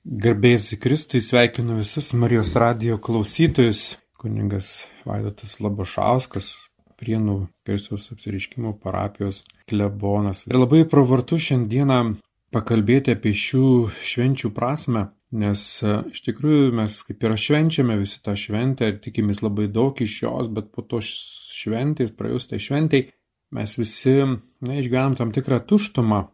Garbėjai Kristui sveikinu visus Marijos radio klausytojus. Kuningas Vaidotas Labošauskas, Prienų Kristaus apsiriškimo parapijos klebonas. Ir labai pravartu šiandieną pakalbėti apie šių švenčių prasme, nes e, iš tikrųjų mes kaip ir švenčiame visi tą šventę ir tikimės labai daug iš jos, bet po to šventės, praėjus tai šventai, mes visi na, išgyvenam tam tikrą tuštumą,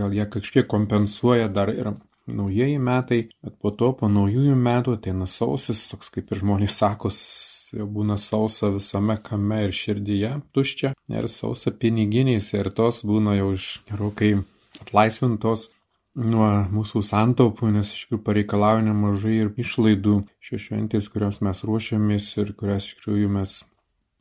gal ją kažkiek kompensuoja dar ir naujieji metai, bet po to, po naujųjų metų ateina sausis, toks kaip ir žmonės sako, jau būna sausa visame kame ir širdyje, tuščia, ir sausa piniginėse, ir tos būna jau iš gerokai atlaisvintos nuo mūsų santaupų, nes iš tikrųjų pareikalauja nemažai ir išlaidų šios šventės, kurios mes ruošiamės ir kurias iš tikrųjų mes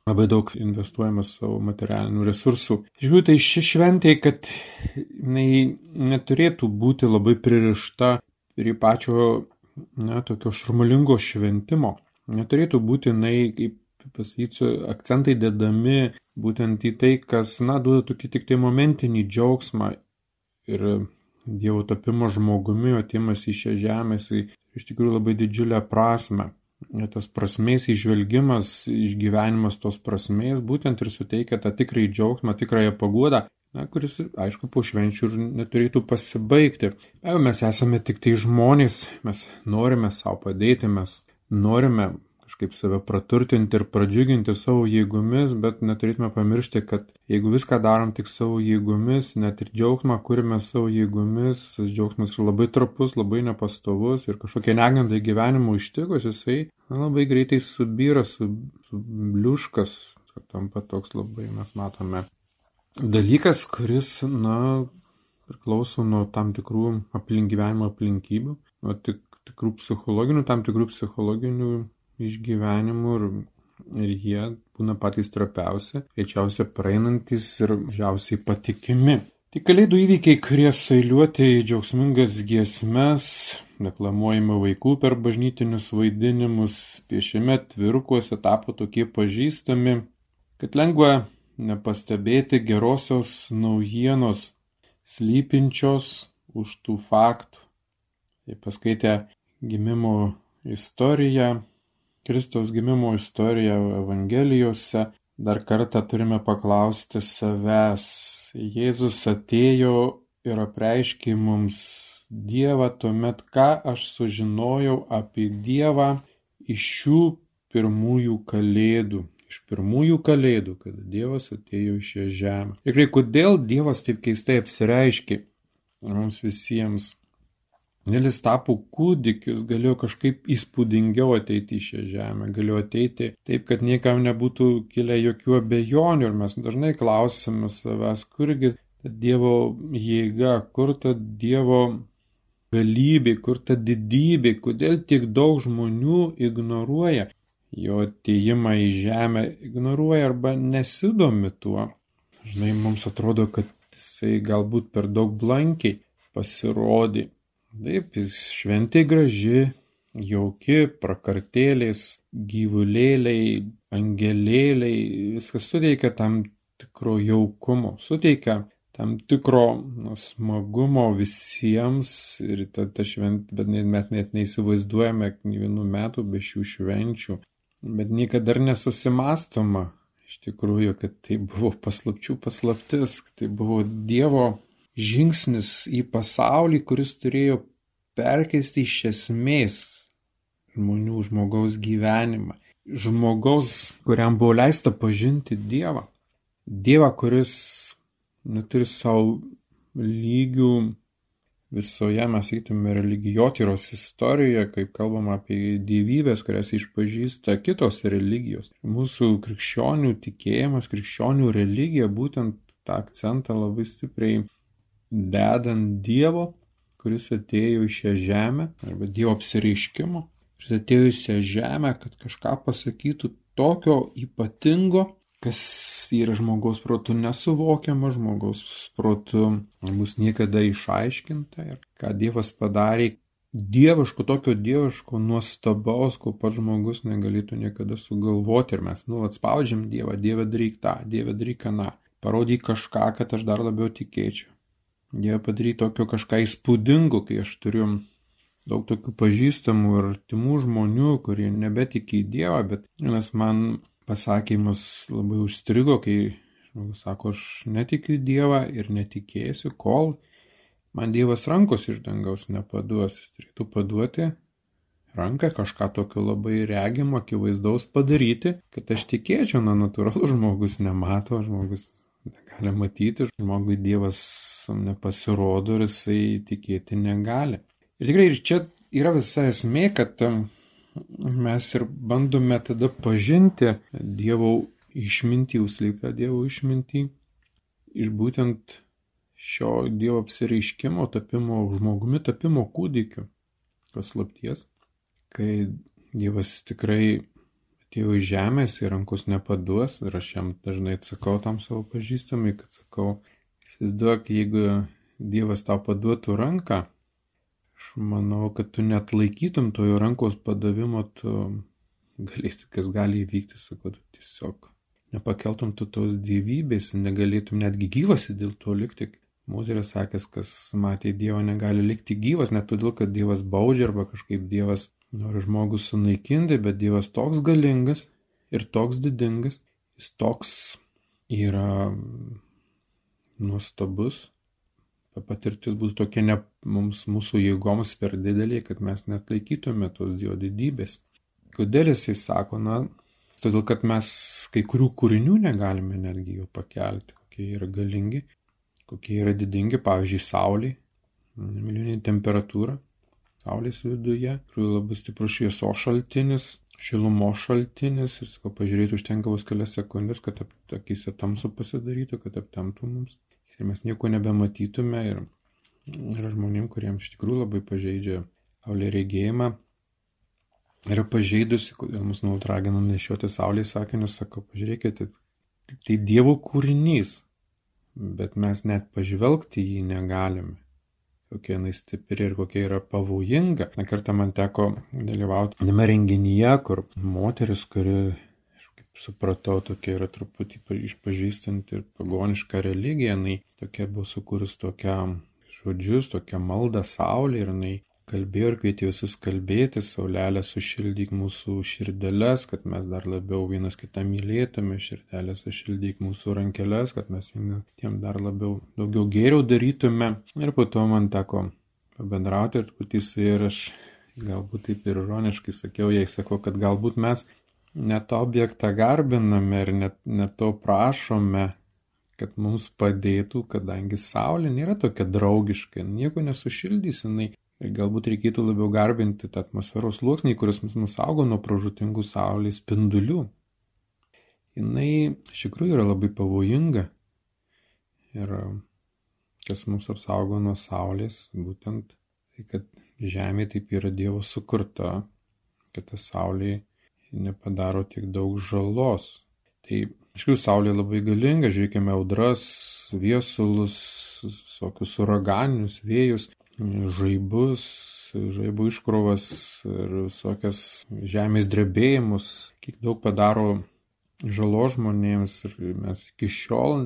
labai daug investuojame savo materialinių resursų. Žiūrėjau, tai ši šventė, kad jinai neturėtų būti labai pririšta prie pačio, na, tokio šurmulingo šventimo. Neturėtų būti jinai, kaip pasakysiu, akcentai dedami būtent į tai, kas, na, duoda tokį tik tai momentinį džiaugsmą ir Dievo tapimo žmogumi, atimas į šią žemę, jisai iš tikrųjų labai didžiulę prasme tas prasmės išvelgimas, išgyvenimas tos prasmės būtent ir suteikia tą tikrąjį džiaugsmą, tikrąją paguodą, na, kuris, aišku, po švenčių ir neturėtų pasibaigti. Mes esame tik tai žmonės, mes norime savo padėti, mes norime kažkaip save praturtinti ir pradžiuginti savo jėgomis, bet neturėtume pamiršti, kad jeigu viską darom tik savo jėgomis, net ir džiaugsmą kuriame savo jėgomis, tas džiaugsmas yra labai trapus, labai nepastovus ir kažkokie negandai gyvenimo ištikus, jisai na, labai greitai subyra, subliuškas, su tampa toks labai, mes matome, dalykas, kuris, na, priklauso nuo tam tikrų aplink gyvenimo aplinkybių, nuo tik, tikrų psichologinių, tam tikrų psichologinių išgyvenimų ir, ir jie būna patys trapiausi, greičiausiai praeinantis ir mažiausiai patikimi. Tik kalėdų įvykiai, kurie sailiuoti į džiaugsmingas giesmes, deklamuojami vaikų per bažnytinius vaidinimus, piešiame tvirkuose tapo tokie pažįstami, kad lengva nepastebėti gerosios naujienos slypinčios už tų faktų. Jei paskaitę gimimo istoriją, Kristaus gimimo istoriją Evangelijose, dar kartą turime paklausti savęs. Jėzus atėjo ir apreiškė mums Dievą, tuomet ką aš sužinojau apie Dievą iš šių pirmųjų kalėdų. Iš pirmųjų kalėdų, kada Dievas atėjo į šią žemę. Ir kodėl Dievas taip keistai apsireiškė mums visiems? Nilis tapo kūdikis, galėjo kažkaip įspūdingiau ateiti į šią žemę, galėjo ateiti taip, kad niekam nebūtų kilę jokių abejonių ir mes dažnai klausime savęs, kurgi ta Dievo jėga, kur ta Dievo galybė, kur ta didybė, kodėl tiek daug žmonių ignoruoja jo ateimą į žemę, ignoruoja arba nesidomi tuo. Žinai, mums atrodo, kad jisai galbūt per daug blankiai pasirodė Taip, šventė graži, jauki, prakartėlės, gyvulėliai, angelėliai, viskas suteikia tam tikro jaukumo, suteikia tam tikro nu, smagumo visiems ir ta, ta šventė, bet mes net neįsivaizduojame vienų metų be šių švenčių, bet niekada dar nesusimastoma iš tikrųjų, kad tai buvo paslapčių paslaptis, tai buvo Dievo žingsnis į pasaulį, kuris turėjo perkeisti iš esmės žmonių žmogaus gyvenimą. Žmogaus, kuriam buvo leista pažinti Dievą. Dievą, kuris neturi savo lygių visoje, mes sakytume, religijotyros istorijoje, kaip kalbama apie dievybės, kurias išpažįsta kitos religijos. Mūsų krikščionių tikėjimas, krikščionių religija būtent tą akcentą labai stipriai dedant Dievo, kuris atėjo į šią žemę, arba Dievo apsireiškimo, kuris atėjo į šią žemę, kad kažką pasakytų tokio ypatingo, kas yra žmogaus protų nesuvokiama, žmogaus protų bus niekada išaiškinta ir ką Dievas padarė, dieviško, tokio dieviško, nuostabaus, ko pats žmogus negalėtų niekada sugalvoti ir mes nuolat spaudžiam Dievą, Dieve daryk tą, Dieve daryk aną, parodyk kažką, kad aš dar labiau tikėčiau. Jie padaryti tokio kažką įspūdingo, kai aš turiu daug tokių pažįstamų ir artimų žmonių, kurie nebetiki į Dievą, bet vienas man pasakymas labai užstrigo, kai žmogus sako, aš netikiu į Dievą ir netikėsiu, kol man Dievas rankos iš dangaus nepaduos. Jis turėtų paduoti ranką kažką tokio labai regimo, akivaizdaus padaryti, kad aš tikėčiau, na, natūralu, žmogus nemato, žmogus negali matyti, žmogui Dievas nepasirodo ir jisai tikėti negali. Ir tikrai ir čia yra visa esmė, kad mes ir bandome tada pažinti Dievo išmintį, užslypę Dievo išmintį, iš būtent šio Dievo apsireiškimo, tapimo žmogumi, tapimo kūdikiu, kas slapties kai Dievas tikrai atėjo į žemės ir rankos nepaduos, ir aš jam dažnai atsakau tam savo pažįstamai, kad sakau, įsivaizduok, jeigu Dievas tau paduotų ranką, aš manau, kad tu net laikytum tojo rankos padavimo, tu galėtum, kas gali įvykti, sakau, tiesiog nepakeltum tu tos gyvybės, negalėtum netgi gyvas dėl to likti. Mūzerė sakęs, kas matė Dievą, negali likti gyvas, net todėl, kad Dievas baudžia arba kažkaip Dievas nori žmogus sunaikinti, bet Dievas toks galingas ir toks didingas, jis toks yra nuostabus. Ta patirtis būtų tokia ne mums mūsų jėgoms per didelė, kad mes net laikytume tos Dievo didybės. Kodėl jisai sako, na, todėl kad mes kai kurių kūrinių negalime netgi jų pakelti, kokie yra galingi, kokie yra didingi, pavyzdžiui, Saulė, milijoninė temperatūra, Saulės viduje, kuriuo labai stiprus šviesos šaltinis, šilumos šaltinis ir, sakau, pažiūrėti užtenka vos kelias sekundės, kad akise tamsu pasidarytų, kad aptemtų mums. Ir mes nieko nebematytume ir yra žmonėm, kuriems iš tikrųjų labai pažeidžia saulė regėjimą. Yra pažeidusi, kodėl mus nuolat ragina nešioti saulės sakinius, sako, pažiūrėkite, tai Dievo kūrinys, bet mes net pažvelgti jį negalime kokia jinai stipri ir kokia yra pavojinga. Na kartą man teko dalyvauti viename renginyje, kur moteris, kuri, supratau, tokia yra truputį išpažįstanti ir pagoniška religija, jinai tokia buvo sukūrus tokią žodžius, tokią maldą saulė ir jinai kalbėjo ir kvietė visus kalbėti, saulelė sušildyk mūsų širdeles, kad mes dar labiau vienas kitą mylėtume, širdelė sušildyk mūsų rankeles, kad mes tiem dar labiau daugiau geriau darytume. Ir po to man teko pabendrauti ir putys ir aš galbūt taip ir ironiškai sakiau, jai sakau, kad galbūt mes net objektą garbiname ir net, net to prašome, kad mums padėtų, kadangi Saulė nėra tokia draugiška, nieko nesušildys, jinai galbūt reikėtų labiau garbinti tą atmosferos sluoksnį, kuris mus saugo nuo pražutingų saulės spindulių. Jis iš tikrųjų yra labai pavojinga. Ir kas mums apsaugo nuo saulės, būtent tai, kad Žemė taip yra Dievo sukurta, kad ta saulė nepadaro tiek daug žalos. Tai, iš tikrųjų, saulė labai galinga, žiūrėkime audras, viesulus, visokius uraganinius vėjus žaibus, žaibų iškrovas ir visokias žemės drebėjimus, kiek daug padaro žalo žmonėms ir mes iki šiol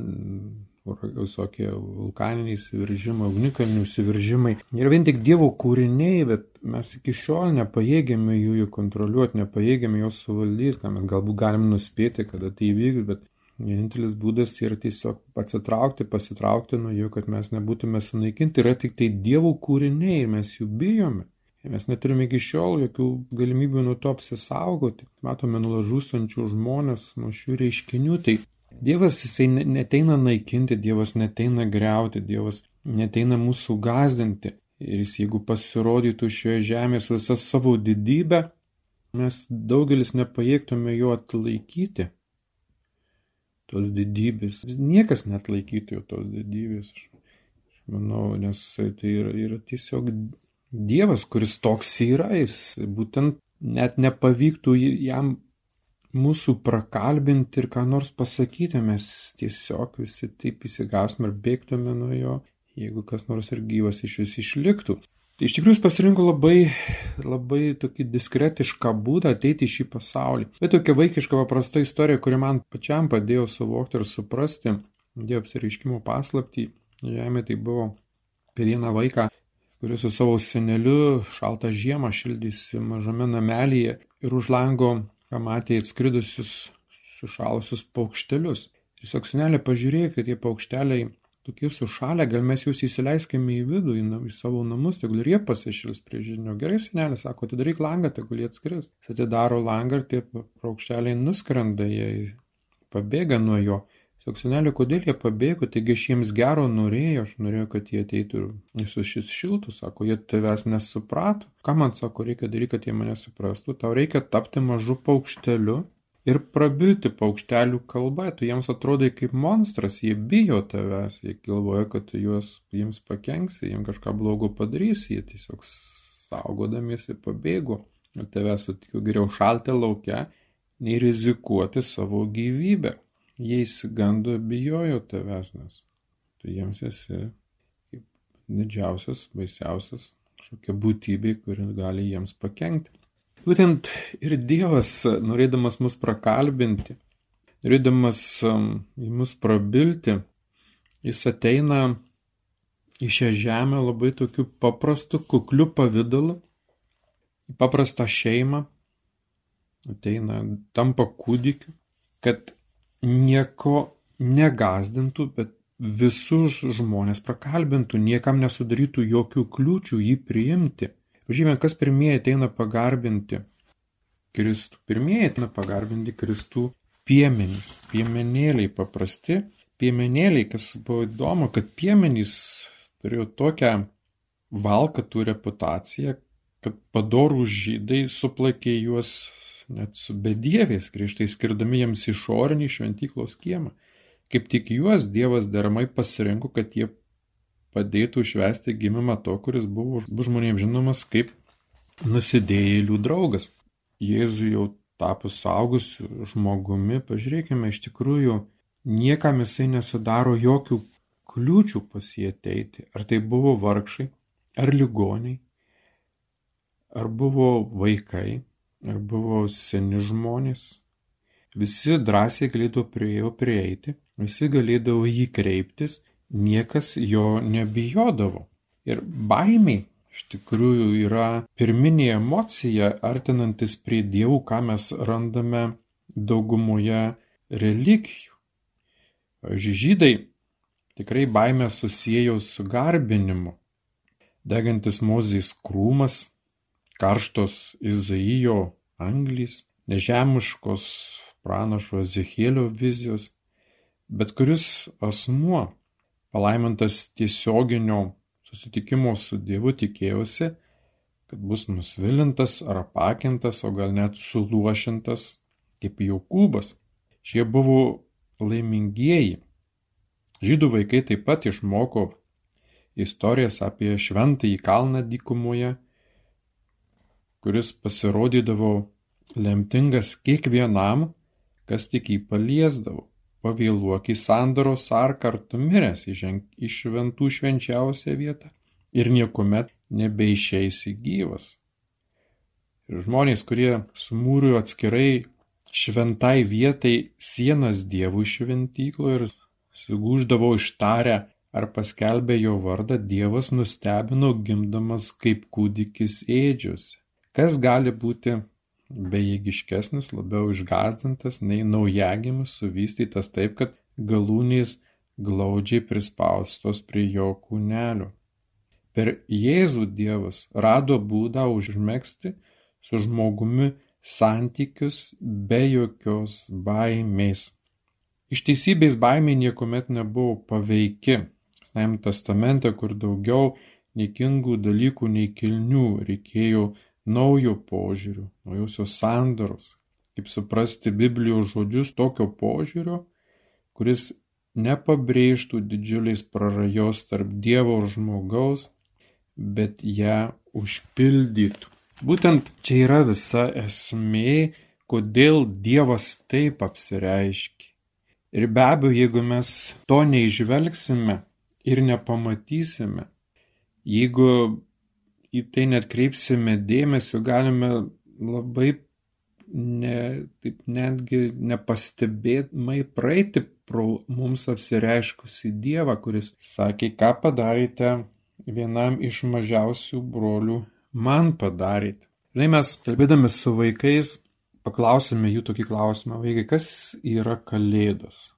visokie vulkaniniai įsiveržimai, ugnikalnių įsiveržimai. Ir vien tik Dievo kūriniai, bet mes iki šiol nepajėgėme jų, jų kontroliuoti, nepajėgėme juos suvaldyti, ką mes galbūt galim nuspėti, kada tai įvyks, bet Vienintelis būdas yra tiesiog atsitraukti, pasitraukti nuo jų, kad mes nebūtume sunaikinti. Yra tik tai dievų kūriniai mes jų bijome. Mes neturime iki šiol jokių galimybių nuo to apsisaugoti. Matome nulažūsančių žmonės nuo šių reiškinių. Tai Dievas jisai neteina naikinti, Dievas neteina greuti, Dievas neteina mūsų gazdinti. Ir jis jeigu pasirodytų šioje žemėje su visa savo didybė, mes daugelis nepajėgtume jo atlaikyti tos didybės. Niekas net laikytų jau tos didybės. Aš, aš manau, nes tai yra, yra tiesiog Dievas, kuris toks yra, jis būtent net nepavyktų jam mūsų prakalbinti ir ką nors pasakyti, mes tiesiog visi taip įsigausim ir bėgtume nuo jo, jeigu kas nors ir gyvas iš vis išliktų. Tai iš tikrųjų jis pasirinko labai, labai tokį diskretišką būdą ateiti į šį pasaulį. Bet tokia vaikiška paprasta istorija, kuri man pačiam padėjo suvokti ir suprasti Dievo apsireiškimo paslaptį. Žemė tai buvo per vieną vaiką, kuris su savo seneliu šaltą žiemą šildysi mažame namelyje ir už lango pamatė atskridusius sušalusius paukštelius. Tiesiog senelė pažiūrėjo, kad tie paukšteliai tokie sušalę, gal mes jūs įsileiskime į vidų, į, į savo namus, tegul ir jie pasišils prie žinių. Gerai, senelė sako, atidaryk langą, tegul jie atskris. Jis atidaro langą ir tie paukšteliai nuskrenda, jie pabėga nuo jo. Sako, senelė, kodėl jie pabėgo, taigi aš jiems gero norėjau, aš norėjau, kad jie ateitų ir su šis šiltų, sako, jie tavęs nesuprato. Ką man sako, reikia daryti, kad jie mane suprastų, tau reikia tapti mažu paukšteliu ir prabilti paukštelių kalba, tu jiems atrodai kaip monstras, jie bijo tavęs, jie galvoja, kad tu juos jiems pakenksi, jiems kažką blogo padarysi, jie tiesiog saugodamiesi pabėgo. Ir tavęs sutikiu geriau šalti laukia, nei rizikuoti savo gyvybę. Jie įsigando, bijojo tavęs, nes tu jiems esi kaip didžiausias, baisiausias kažkokia būtybė, kuri gali jiems pakengti. Būtent ir Dievas, norėdamas mus prakalbinti, norėdamas um, į mus prabilti, jis ateina į šią žemę labai tokiu paprastu, kukliu pavydalu, į paprastą šeimą, ateina, tampa kūdikiu, kad nieko negazdintų, bet visus žmonės prakalbintų, niekam nesudarytų jokių kliūčių jį priimti. Pažymė, kas pirmieji ateina pagarbinti Kristų. Pirmieji ateina pagarbinti Kristų piemenys. Piemenėliai paprasti. Piemenėliai, kas buvo įdomu, kad piemenys turėjo tokią valkatų reputaciją, kad padorų žydai suplakė juos net su bedieviais, griežtai skirdami jiems išorinį šventyklos kiemą. Kaip tik juos Dievas deramai pasirinko, kad jie padėtų švęsti gimimą to, kuris buvo žmonėms žinomas kaip nusidėjėlių draugas. Jėzui jau tapus saugusiu žmogumi, pažiūrėkime, iš tikrųjų niekam jisai nesudaro jokių kliūčių pas jį ateiti. Ar tai buvo vargšai, ar ligoniai, ar buvo vaikai, ar buvo seni žmonės. Visi drąsiai galėdavo prie jo prieiti, visi galėdavo jį kreiptis niekas jo nebijodavo. Ir baimiai iš tikrųjų yra pirminė emocija artinantis prie dievų, ką mes randame daugumoje religijų. Žydai tikrai baimę susijęjo su garbinimu. Degantis mozės krūmas, karštos Izaijo anglys, nežemiškos pranašo Zechėlio vizijos, bet kuris asmuo palaimintas tiesioginio susitikimo su Dievu tikėjosi, kad bus nusvilintas ar apakintas, o gal net suluošintas kaip Jokūbas. Šie buvo laimingieji. Žydų vaikai taip pat išmoko istorijas apie šventąjį kalną dykumoje, kuris pasirodydavo lemtingas kiekvienam, kas tik jį paliesdavo pavėluok į sandoros ar tu miręs įženk į šventų švenčiausią vietą ir niekuomet nebeišeisi gyvas. Ir žmonės, kurie sumūrijo atskirai šventai vietai sienas dievų šventyklo ir sugūždavo ištarę ar paskelbė jo vardą, dievas nustebino gimdamas kaip kūdikis ėdžiuose. Kas gali būti bejėgiškesnis, labiau išgąsdintas nei naujagimis suvystytas taip, kad galūnės glaudžiai prispaustos prie jo kūnelio. Per Jėzų Dievas rado būdą užmėgsti su žmogumi santykius be jokios baimės. Iš teisybės baimė niekuomet nebuvo paveiki. Senajame testamente, kur daugiau niekingų dalykų nei kilnių reikėjo naujo požiūrio, naujosios sandaros, kaip suprasti Biblijos žodžius tokio požiūrio, kuris nepabrėžtų didžiuliais prarajos tarp Dievo ir žmogaus, bet ją užpildytų. Būtent čia yra visa esmė, kodėl Dievas taip apsireiškia. Ir be abejo, jeigu mes to neižvelgsime ir nepamatysime, jeigu į tai netkreipsime dėmesio, galime labai ne, taip netgi nepastebėtumai praeiti pro mums apsireiškusi Dievą, kuris sakė, ką padarėte vienam iš mažiausių brolių man padarėte. Žinai, mes kalbėdami su vaikais paklausėme jų tokį klausimą, vaikai, kas yra kalėdos?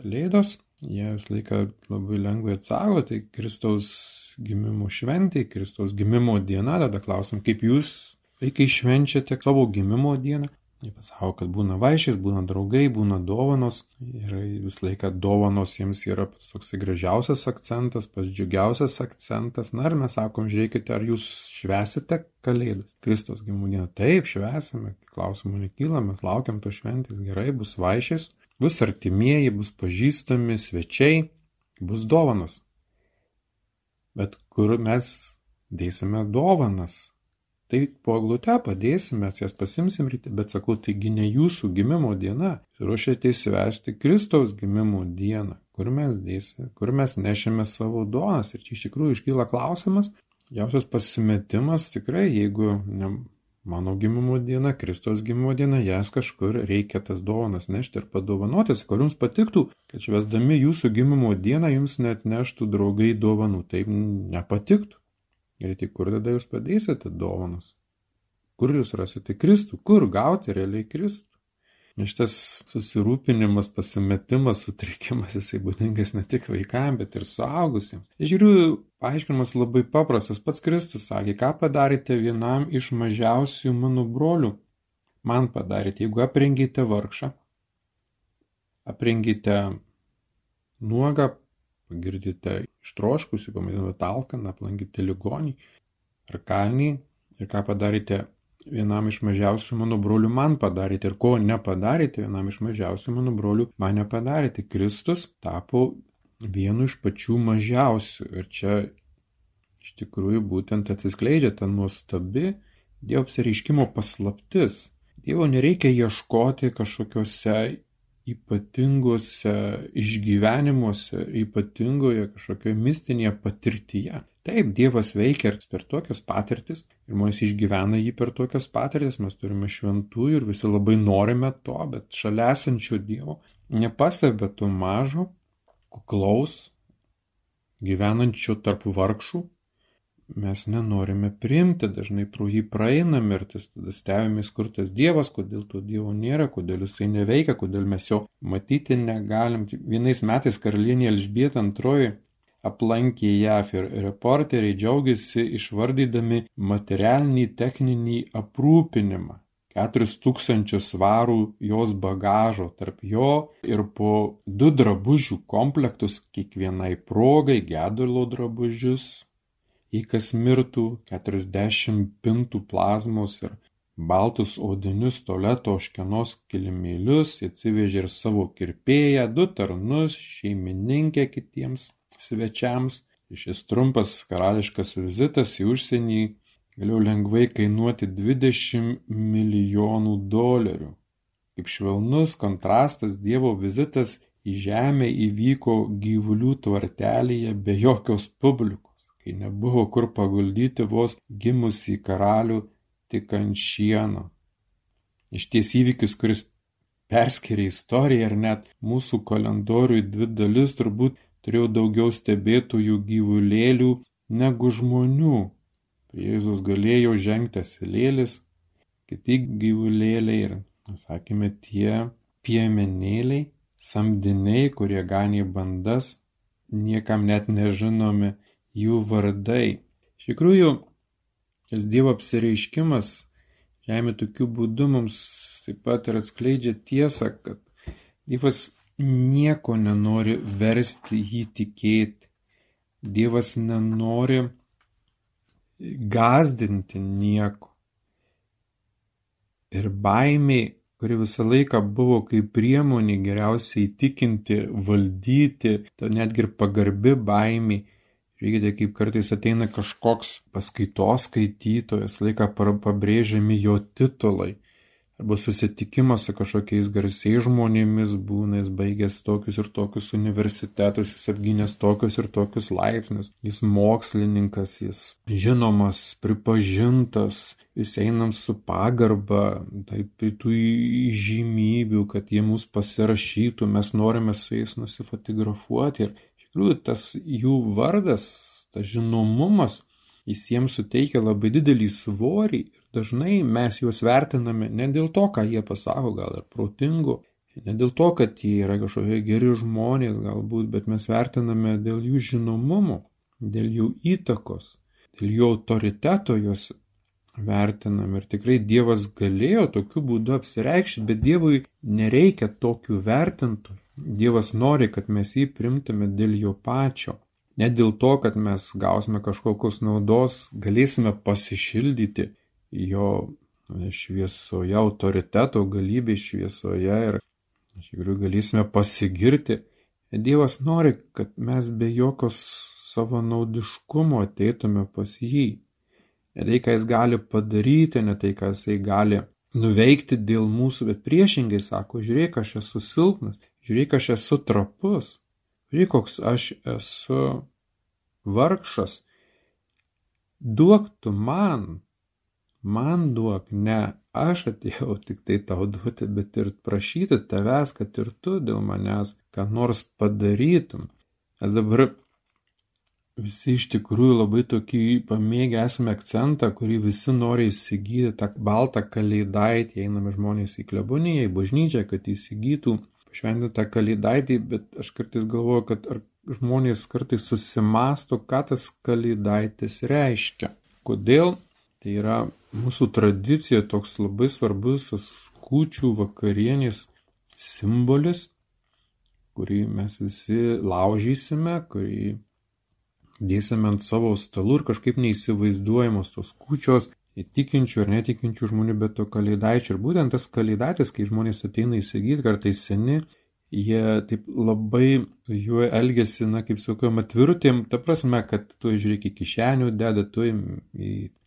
Kalėdos, jie visą laiką labai lengvai atsako, tai Kristaus gimimo šventė, Kristaus gimimo diena, tada klausim, kaip jūs vaikai švenčiate savo gimimo dieną. Jie pasako, kad būna vaišės, būna draugai, būna dovanos ir visą laiką dovanos jiems yra pats toks gražiausias akcentas, pats džiugiausias akcentas. Na ir mes sakom, žiūrėkite, ar jūs švesite Kalėdas. Kristos gimimo dieną. Taip, švesime, klausimų nekyla, mes laukiam to šventės, gerai, bus vaišės, bus artimieji, bus pažįstami, svečiai, bus dovanos. Bet kur mes dėsime dovanas? Tai po glute padėsim, mes jas pasimsim ryte, bet sakau, taigi ne jūsų gimimo diena. Ruošiate įsivesti Kristaus gimimo dieną, kur mes dėsime, kur mes nešime savo duonas. Ir čia iš tikrųjų iškyla klausimas, jausias pasimetimas tikrai, jeigu ne, mano gimimo diena, Kristaus gimimo diena, jas kažkur reikia tas dovanas nešti ir padovanotis, kur jums patiktų, kad švesdami jūsų gimimo dieną jums net neštų draugai dovanų, taip nepatiktų. Ir tik kur tada jūs padėsite dovanas? Kur jūs rasite Kristų? Kur gauti realiai Kristų? Šitas susirūpinimas, pasimetimas, sutrikimas, jisai būdingas ne tik vaikams, bet ir suaugusiems. Žiūriu, paaiškinimas labai paprastas. Pats Kristus sakė, ką padarėte vienam iš mažiausių mano brolių. Man padarėte, jeigu aprengėte vargšą, aprengėte nuogą, pagirdite ištroškusi, pamaitinate alkaną, aplankite ligonį ar kalnį ir ką padarėte vienam iš mažiausių mano brolių man padarėte ir ko nepadarėte vienam iš mažiausių mano brolių man nepadarėte. Kristus tapo vienu iš pačių mažiausių ir čia iš tikrųjų būtent atsiskleidžia ta nuostabi Dievo apsireiškimo paslaptis. Dievo nereikia ieškoti kažkokiuose ypatinguose išgyvenimuose, ypatingoje kažkokioje mistinėje patirtyje. Taip, Dievas veikia ir per tokias patirtis, ir žmonės išgyvena jį per tokias patirtis, mes turime šventųjų ir visi labai norime to, bet šalia esančio Dievo nepastebė to mažo, kuklaus, gyvenančio tarp vargšų, mes nenorime priimti, dažnai pro jį praeinam ir tas tada stebimės, kur tas Dievas, kodėl to Dievo nėra, kodėl jisai neveikia, kodėl mes jo matyti negalim. Vienais metais karalienė Elžbieta antroji aplankė JAF ir reporteriai džiaugiasi išvardydami materialinį techninį aprūpinimą. 4000 svarų jos bagažo tarp jo ir po du drabužių komplektus kiekvienai progai, gedulo drabužius, jei kas mirtų, keturiasdešimt pintų plazmos ir baltus odinius toleto oškenos kilimėlius, atsivežė ir savo kirpėją, du tarnus, šeimininkę kitiems svečiams. Šis trumpas karališkas vizitas į užsienį galėjo lengvai kainuoti 20 milijonų dolerių. Kaip švelnus kontrastas Dievo vizitas į žemę įvyko gyvulių tvartelėje be jokios publikos kai nebuvo kur paguldyti vos gimusį karalių tik ant šieno. Išties įvykis, kuris perskiria istoriją ir net mūsų kalendorių į dvi dalis turbūt turėjo daugiau stebėtojų gyvulėlių negu žmonių. Prie Jėzus galėjo žengti asilėlis, kiti gyvulėliai ir, sakykime, tie piemenėliai, samdiniai, kurie ganė bandas, niekam net nežinomi jų vardai. Iš tikrųjų, tas Dievo apsireiškimas žemė tokiu būdu mums taip pat ir atskleidžia tiesą, kad Dievas nieko nenori versti jį tikėti. Dievas nenori gazdinti nieko. Ir baimiai, kuri visą laiką buvo kaip priemonė geriausiai įtikinti, valdyti, to netgi ir pagarbi baimiai, Žiūrėkite, kaip kartais ateina kažkoks paskaitos skaitytojas, laiką pabrėžiami jo titulai. Arba susitikimas su kažkokiais garsiais žmonėmis būna, jis baigęs tokius ir tokius universitetus, jis apgynęs tokius ir tokius laipsnius, jis mokslininkas, jis žinomas, pripažintas, vis einam su pagarba, taip tų žymybių, kad jie mus pasirašytų, mes norime su jais nusifotografuoti. Ir tikrųjų tas jų vardas tas žinomumas, jis jiems suteikia labai didelį svorį ir dažnai mes juos vertiname ne dėl to, ką jie pasako, gal ir protingu, ne dėl to, kad jie yra kažkokie geri žmonės galbūt, bet mes vertiname dėl jų žinomumo, dėl jų įtakos, dėl jų autoriteto juos vertinam ir tikrai Dievas galėjo tokiu būdu apsireikšti, bet Dievui nereikia tokių vertintojų. Dievas nori, kad mes jį primtume dėl jo pačio. Ne dėl to, kad mes gausime kažkokios naudos, galėsime pasišildyti jo šviesoje, autoriteto galybės šviesoje ir iš tikrųjų galėsime pasigirti. Dievas nori, kad mes be jokios savo naudiškumo ateitume pas jį. Ne tai, ką jis gali padaryti, ne tai, ką jisai gali nuveikti dėl mūsų, bet priešingai sako, žiūrėk, aš esu silpnas, žiūrėk, aš esu trapus, žiūrėk, koks aš esu vargšas. Duok tu man, man duok, ne aš atėjau tik tai tau duoti, bet ir prašyti tavęs, kad ir tu dėl manęs ką nors padarytum. Nes dabar visi iš tikrųjų labai tokį pamėgę esame akcentą, kurį visi nori įsigyti, tą baltą kalėdaitį, einame žmonės į kleboniją, į bažnyčią, kad įsigytų šventintą kalėdaitį, bet aš kartais galvoju, kad ar žmonės kartais susimasto, ką tas kalėdaitis reiškia. Kodėl? Tai yra mūsų tradicija toks labai svarbus kūčių vakarienės simbolis, kurį mes visi laužysime, kurį dėsime ant savo stalų ir kažkaip neįsivaizduojamos tos kūčios tikinčių ar netikinčių žmonių, bet to kalėdaičių. Ir būtent tas kalėdaitis, kai žmonės ateina įsigyti, kartais seni, jie taip labai juo elgesi, na, kaip sakau, atvirutėm, ta prasme, kad tu žiūrėk į kišenių, deda tu į,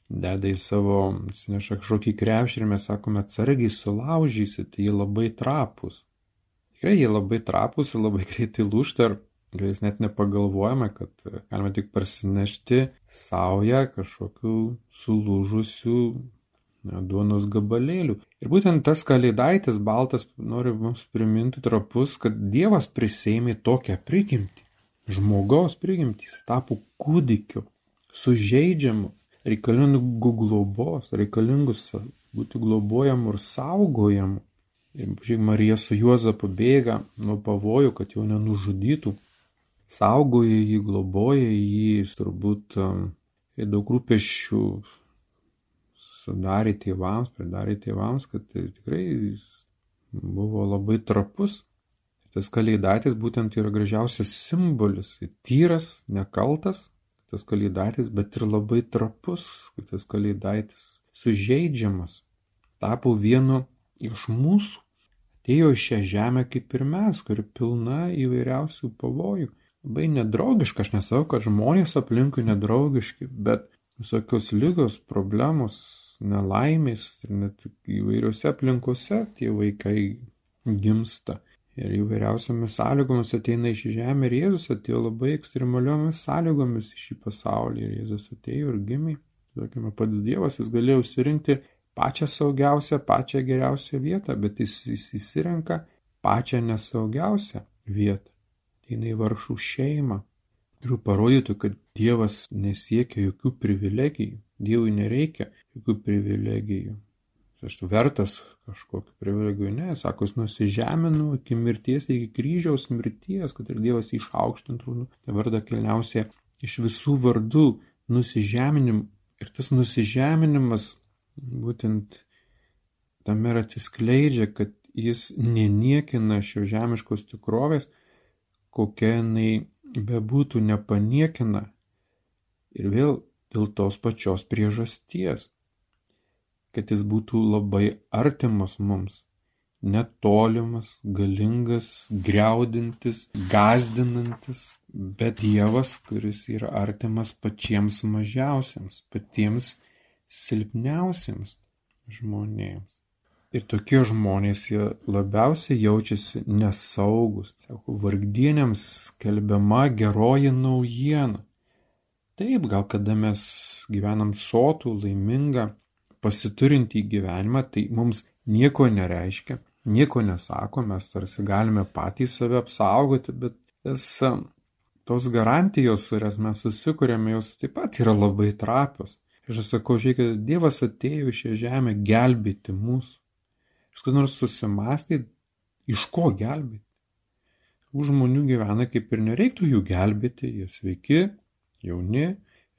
deda į savo, neša kažkokį krepšį ir mes sakome, atsargiai sulaužysi, tai jie labai trapus. Tikrai jie labai trapus ir labai greitai lūšta ir Gal net nepagalvojame, kad galime tik parsinešti savoje kažkokių sulūžusių duonos gabalėlių. Ir būtent tas kalėdaitis baltas nori mums priminti trapus, kad Dievas prisėmė tokią prigimtį. Žmogaus prigimtį, jis tapo kūdikiu, sužeidžiamu, reikalingų globos, reikalingus būti globojamu ir saugojamu. Ir, žiūrėk, Marija su Juozapu bėga nuo pavojų, kad jo nenužudytų saugoja jį, globoja jį, turbūt um, daug rūpešių sudarė tėvams, pridarė tėvams, kad tai tikrai jis buvo labai trapus. Tas kalėdatis būtent yra gražiausias simbolis. Tyras, nekaltas, tas kalėdatis, bet ir labai trapus, kad tas kalėdatis sužeidžiamas. Tapo vienu iš mūsų. Atėjo šią žemę kaip ir mes, kuri pilna įvairiausių pavojų labai nedraugiška, aš nesakau, kad žmonės aplinkui nedraugiški, bet visokios lygos, problemos, nelaimės ir net įvairiose aplinkose tie vaikai gimsta. Ir įvairiausiamis sąlygomis ateina iš žemę ir Jėzus atėjo labai ekstremaliomis sąlygomis į šį pasaulį. Ir Jėzus atėjo ir gimė. Sakykime, pats Dievas jis galėjo užsirinkti pačią saugiausią, pačią geriausią vietą, bet jis, jis įsirenka pačią nesaugiausią vietą eina į vargšų šeimą. Ir parodytų, kad Dievas nesiekia jokių privilegijų. Dievui nereikia jokių privilegijų. Aš vertas kažkokiu privilegiju, ne, sako, jis nusižemino iki mirties, iki kryžiaus mirties, kad ir Dievas išaukštintų nu, tai vardą kilniausia iš visų vardų nusižeminim. Ir tas nusižeminimas būtent tame ir atsiskleidžia, kad jis neniekina šio žemiškos tikrovės, kokia jinai bebūtų nepaniekina ir vėl dėl tos pačios priežasties, kad jis būtų labai artimas mums, netolimas, galingas, greudintis, gazdinantis, bet Dievas, kuris yra artimas pačiems mažiausiams, patiems silpniausiams žmonėms. Ir tokie žmonės jie labiausiai jaučiasi nesaugus. Sako, vargdienėms skelbiama geroji naujiena. Taip, gal kada mes gyvenam sotų, laimingą, pasiturintį gyvenimą, tai mums nieko nereiškia, nieko nesako, mes tarsi galime patys save apsaugoti, bet tas tos garantijos, kurias mes susikūrėme, jos taip pat yra labai trapios. Ir aš sakau, žiūrėkit, Dievas atėjo į šią žemę gelbėti mūsų. Jūs kad nors susimastyti, iš ko gelbėti. Už žmonių gyvena kaip ir nereiktų jų gelbėti, jie sveiki, jauni,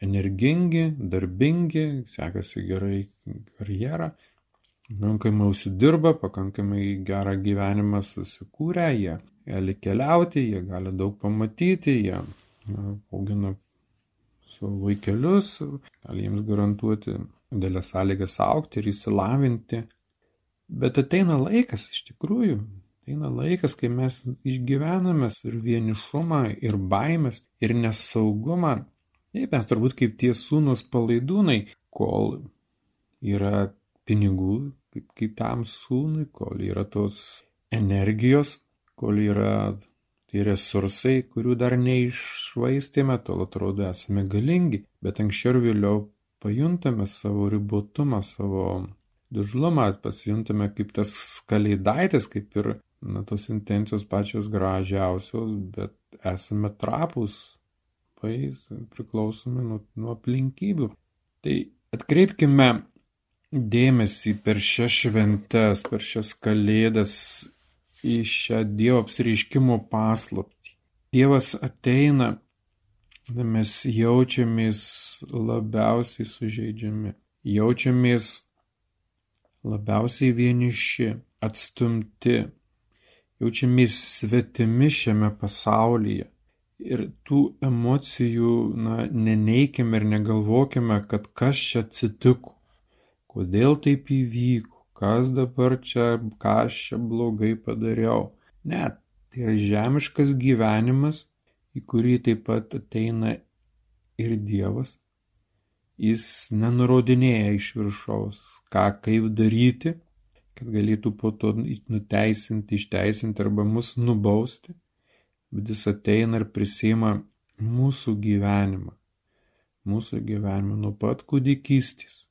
energingi, darbingi, sekasi gerai karjerą, pakankamai užsidirba, pakankamai gerą gyvenimą susikūrę, jie gali keliauti, jie gali daug pamatyti, jie na, augina savo vaikelius, gali jiems garantuoti didelės sąlygas aukti ir įsilavinti. Bet ateina laikas iš tikrųjų, ateina laikas, kai mes išgyvename ir vienišumą, ir baimės, ir nesaugumą. Taip, mes turbūt kaip tie sūnus palaidūnai, kol yra pinigų, kaip, kaip tam sūnui, kol yra tos energijos, kol yra tai resursai, kurių dar neišvaistėme, tol atrodo esame galingi, bet anksčiau ir vėliau pajuntame savo ribotumą, savo dužlumą, pasijuntame kaip tas kalėdaitis, kaip ir na, tos intencijos pačios gražiausios, bet esame trapus, pai priklausomi nuo, nuo aplinkybių. Tai atkreipkime dėmesį per šias šventes, per šias kalėdas į šią Dievo apsireiškimo paslaptį. Dievas ateina, mes jaučiamės labiausiai sužeidžiami, jaučiamės labiausiai vieniši, atstumti, jaučiamės svetimi šiame pasaulyje. Ir tų emocijų, na, neneikime ir negalvokime, kad kas čia atsitiko, kodėl taip įvyko kas dabar čia, ką aš čia blogai padariau. Ne, tai yra žemiškas gyvenimas, į kurį taip pat ateina ir Dievas. Jis nenurodinėja iš viršaus, ką kaip daryti, kad galėtų po to nuteisinti, išteisinti arba mus nubausti, bet jis ateina ir prisima mūsų gyvenimą, mūsų gyvenimą nuo pat kūdikystės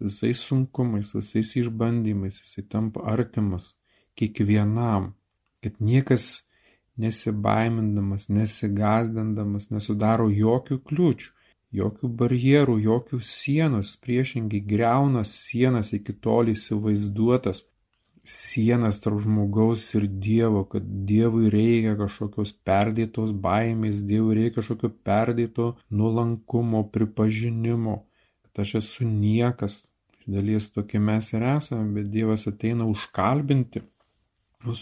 visais sunkumais, su visais išbandymais, jisai tampa artimas kiekvienam, kad niekas nesibaimindamas, nesigazdindamas nesudaro jokių kliūčių, jokių barjerų, jokių sienos, priešingai greuna sienas iki tol įsivaizduotas. Sienas tarp žmogaus ir Dievo, kad Dievui reikia kažkokios perdėtos baimės, Dievui reikia kažkokio perdėto nuolankumo, pripažinimo. Aš esu niekas, iš dalies tokie mes ir esame, bet Dievas ateina užkalbinti,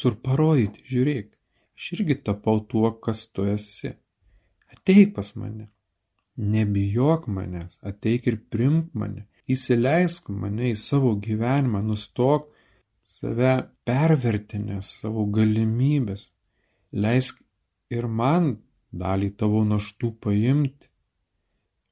ir parodyti, žiūrėk, aš irgi tapau tuo, kas tu esi. Ateik pas mane, nebijok manęs, ateik ir primk mane, įsileisk mane į savo gyvenimą, nustok save pervertinęs savo galimybės, leisk ir man dalį tavo naštų paimti,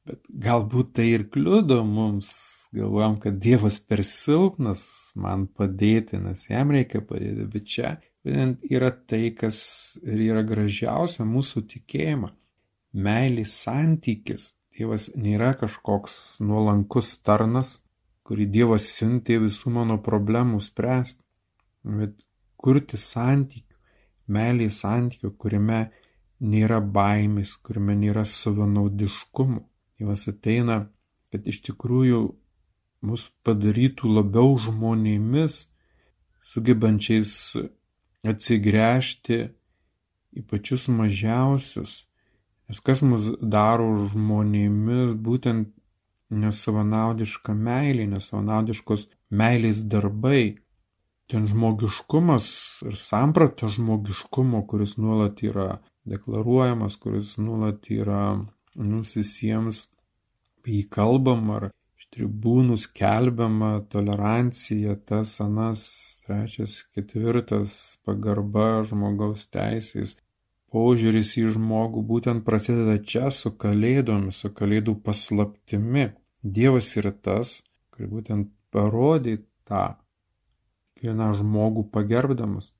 Bet galbūt tai ir kliudo mums, galvojam, kad Dievas per silpnas man padėti, nes jam reikia padėti, bet čia būtent yra tai, kas ir yra gražiausia mūsų tikėjimą. Meilės santykis. Dievas nėra kažkoks nuolankus tarnas, kurį Dievas siuntė visų mano problemų spręsti, bet kurti santykių, meilės santykių, kuriame nėra baimės, kuriame nėra savanaudiškumo. Dievas ateina, kad iš tikrųjų mus padarytų labiau žmonėmis, sugebančiais atsigręžti į pačius mažiausius. Nes kas mus daro žmonėmis, būtent nesavanaudiška meilė, nesavanaudiškos meilės darbai. Ten žmogiškumas ir samprata žmogiškumo, kuris nuolat yra deklaruojamas, kuris nuolat yra mums visiems apie jį kalbam ar iš tribūnų skelbiama tolerancija, tas anas, trečias, ketvirtas, pagarba žmogaus teisės, požiūris į žmogų būtent prasideda čia su kalėdomis, su kalėdų paslaptimi. Dievas yra tas, kuris būtent parodė tą kiekvieną žmogų pagerbdamas,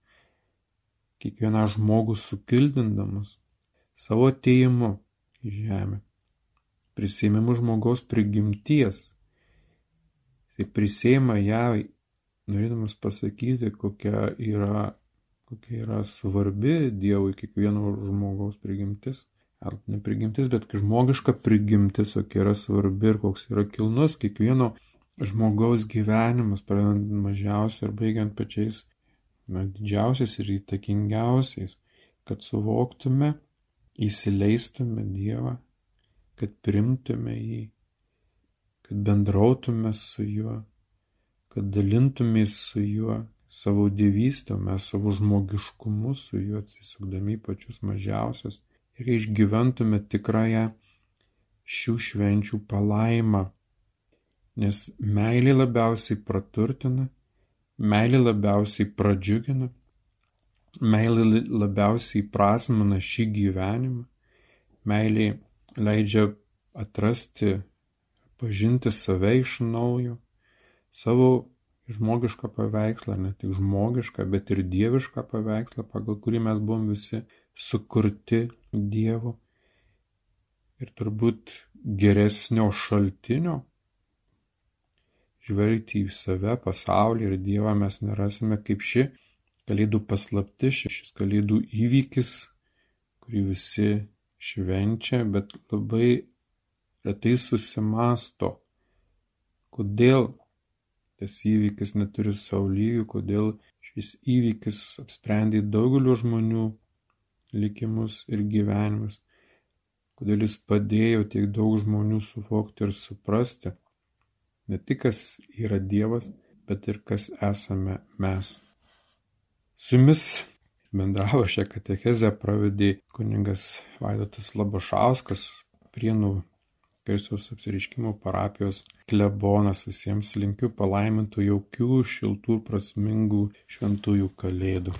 kiekvieną žmogų sukildindamas savo ateimu į žemę. Prisėmimu žmogaus prigimties. Jis prisėma ją, norėdamas pasakyti, kokia yra, kokia yra svarbi Dievui kiekvieno žmogaus prigimtis. ar ne prigimtis, bet žmogiška prigimtis, kokia yra svarbi ir koks yra kilnus kiekvieno žmogaus gyvenimas, pradedant mažiausiai ir baigiant pačiais na, didžiausiais ir įtakingiausiais, kad suvoktume, įsileistume Dievą, kad primtume jį, kad bendrautume su juo, kad dalintumės su juo savo dievystę, mes savo žmogiškumu su juo atsisukdami pačius mažiausius ir išgyventume tikrąją šių švenčių palaimą, nes meilė labiausiai praturtina, meilė labiausiai pradžiugina, meilė labiausiai prasmina šį gyvenimą, meilė leidžia atrasti, pažinti save iš naujo, savo žmogišką paveikslą, ne tik žmogišką, bet ir dievišką paveikslą, pagal kurį mes buvom visi sukurti Dievo. Ir turbūt geresnio šaltinio žvelgti į save, pasaulį ir Dievą mes nerasime kaip ši kalėdų paslapti, šis kalėdų įvykis, kurį visi švenčia, bet labai retai susimasto, kodėl tas įvykis neturi saulygių, kodėl šis įvykis apsprendė daugelio žmonių likimus ir gyvenimus, kodėl jis padėjo tiek daug žmonių suvokti ir suprasti ne tik kas yra Dievas, bet ir kas esame mes. Su jumis bendravo šią katechezę pravedė kuningas Vaidotas Labašauskas, Prienų Kristaus apsiriškimo parapijos klebonas. Visiems linkiu palaimintų jaukių, šiltų, prasmingų šventųjų kalėdų.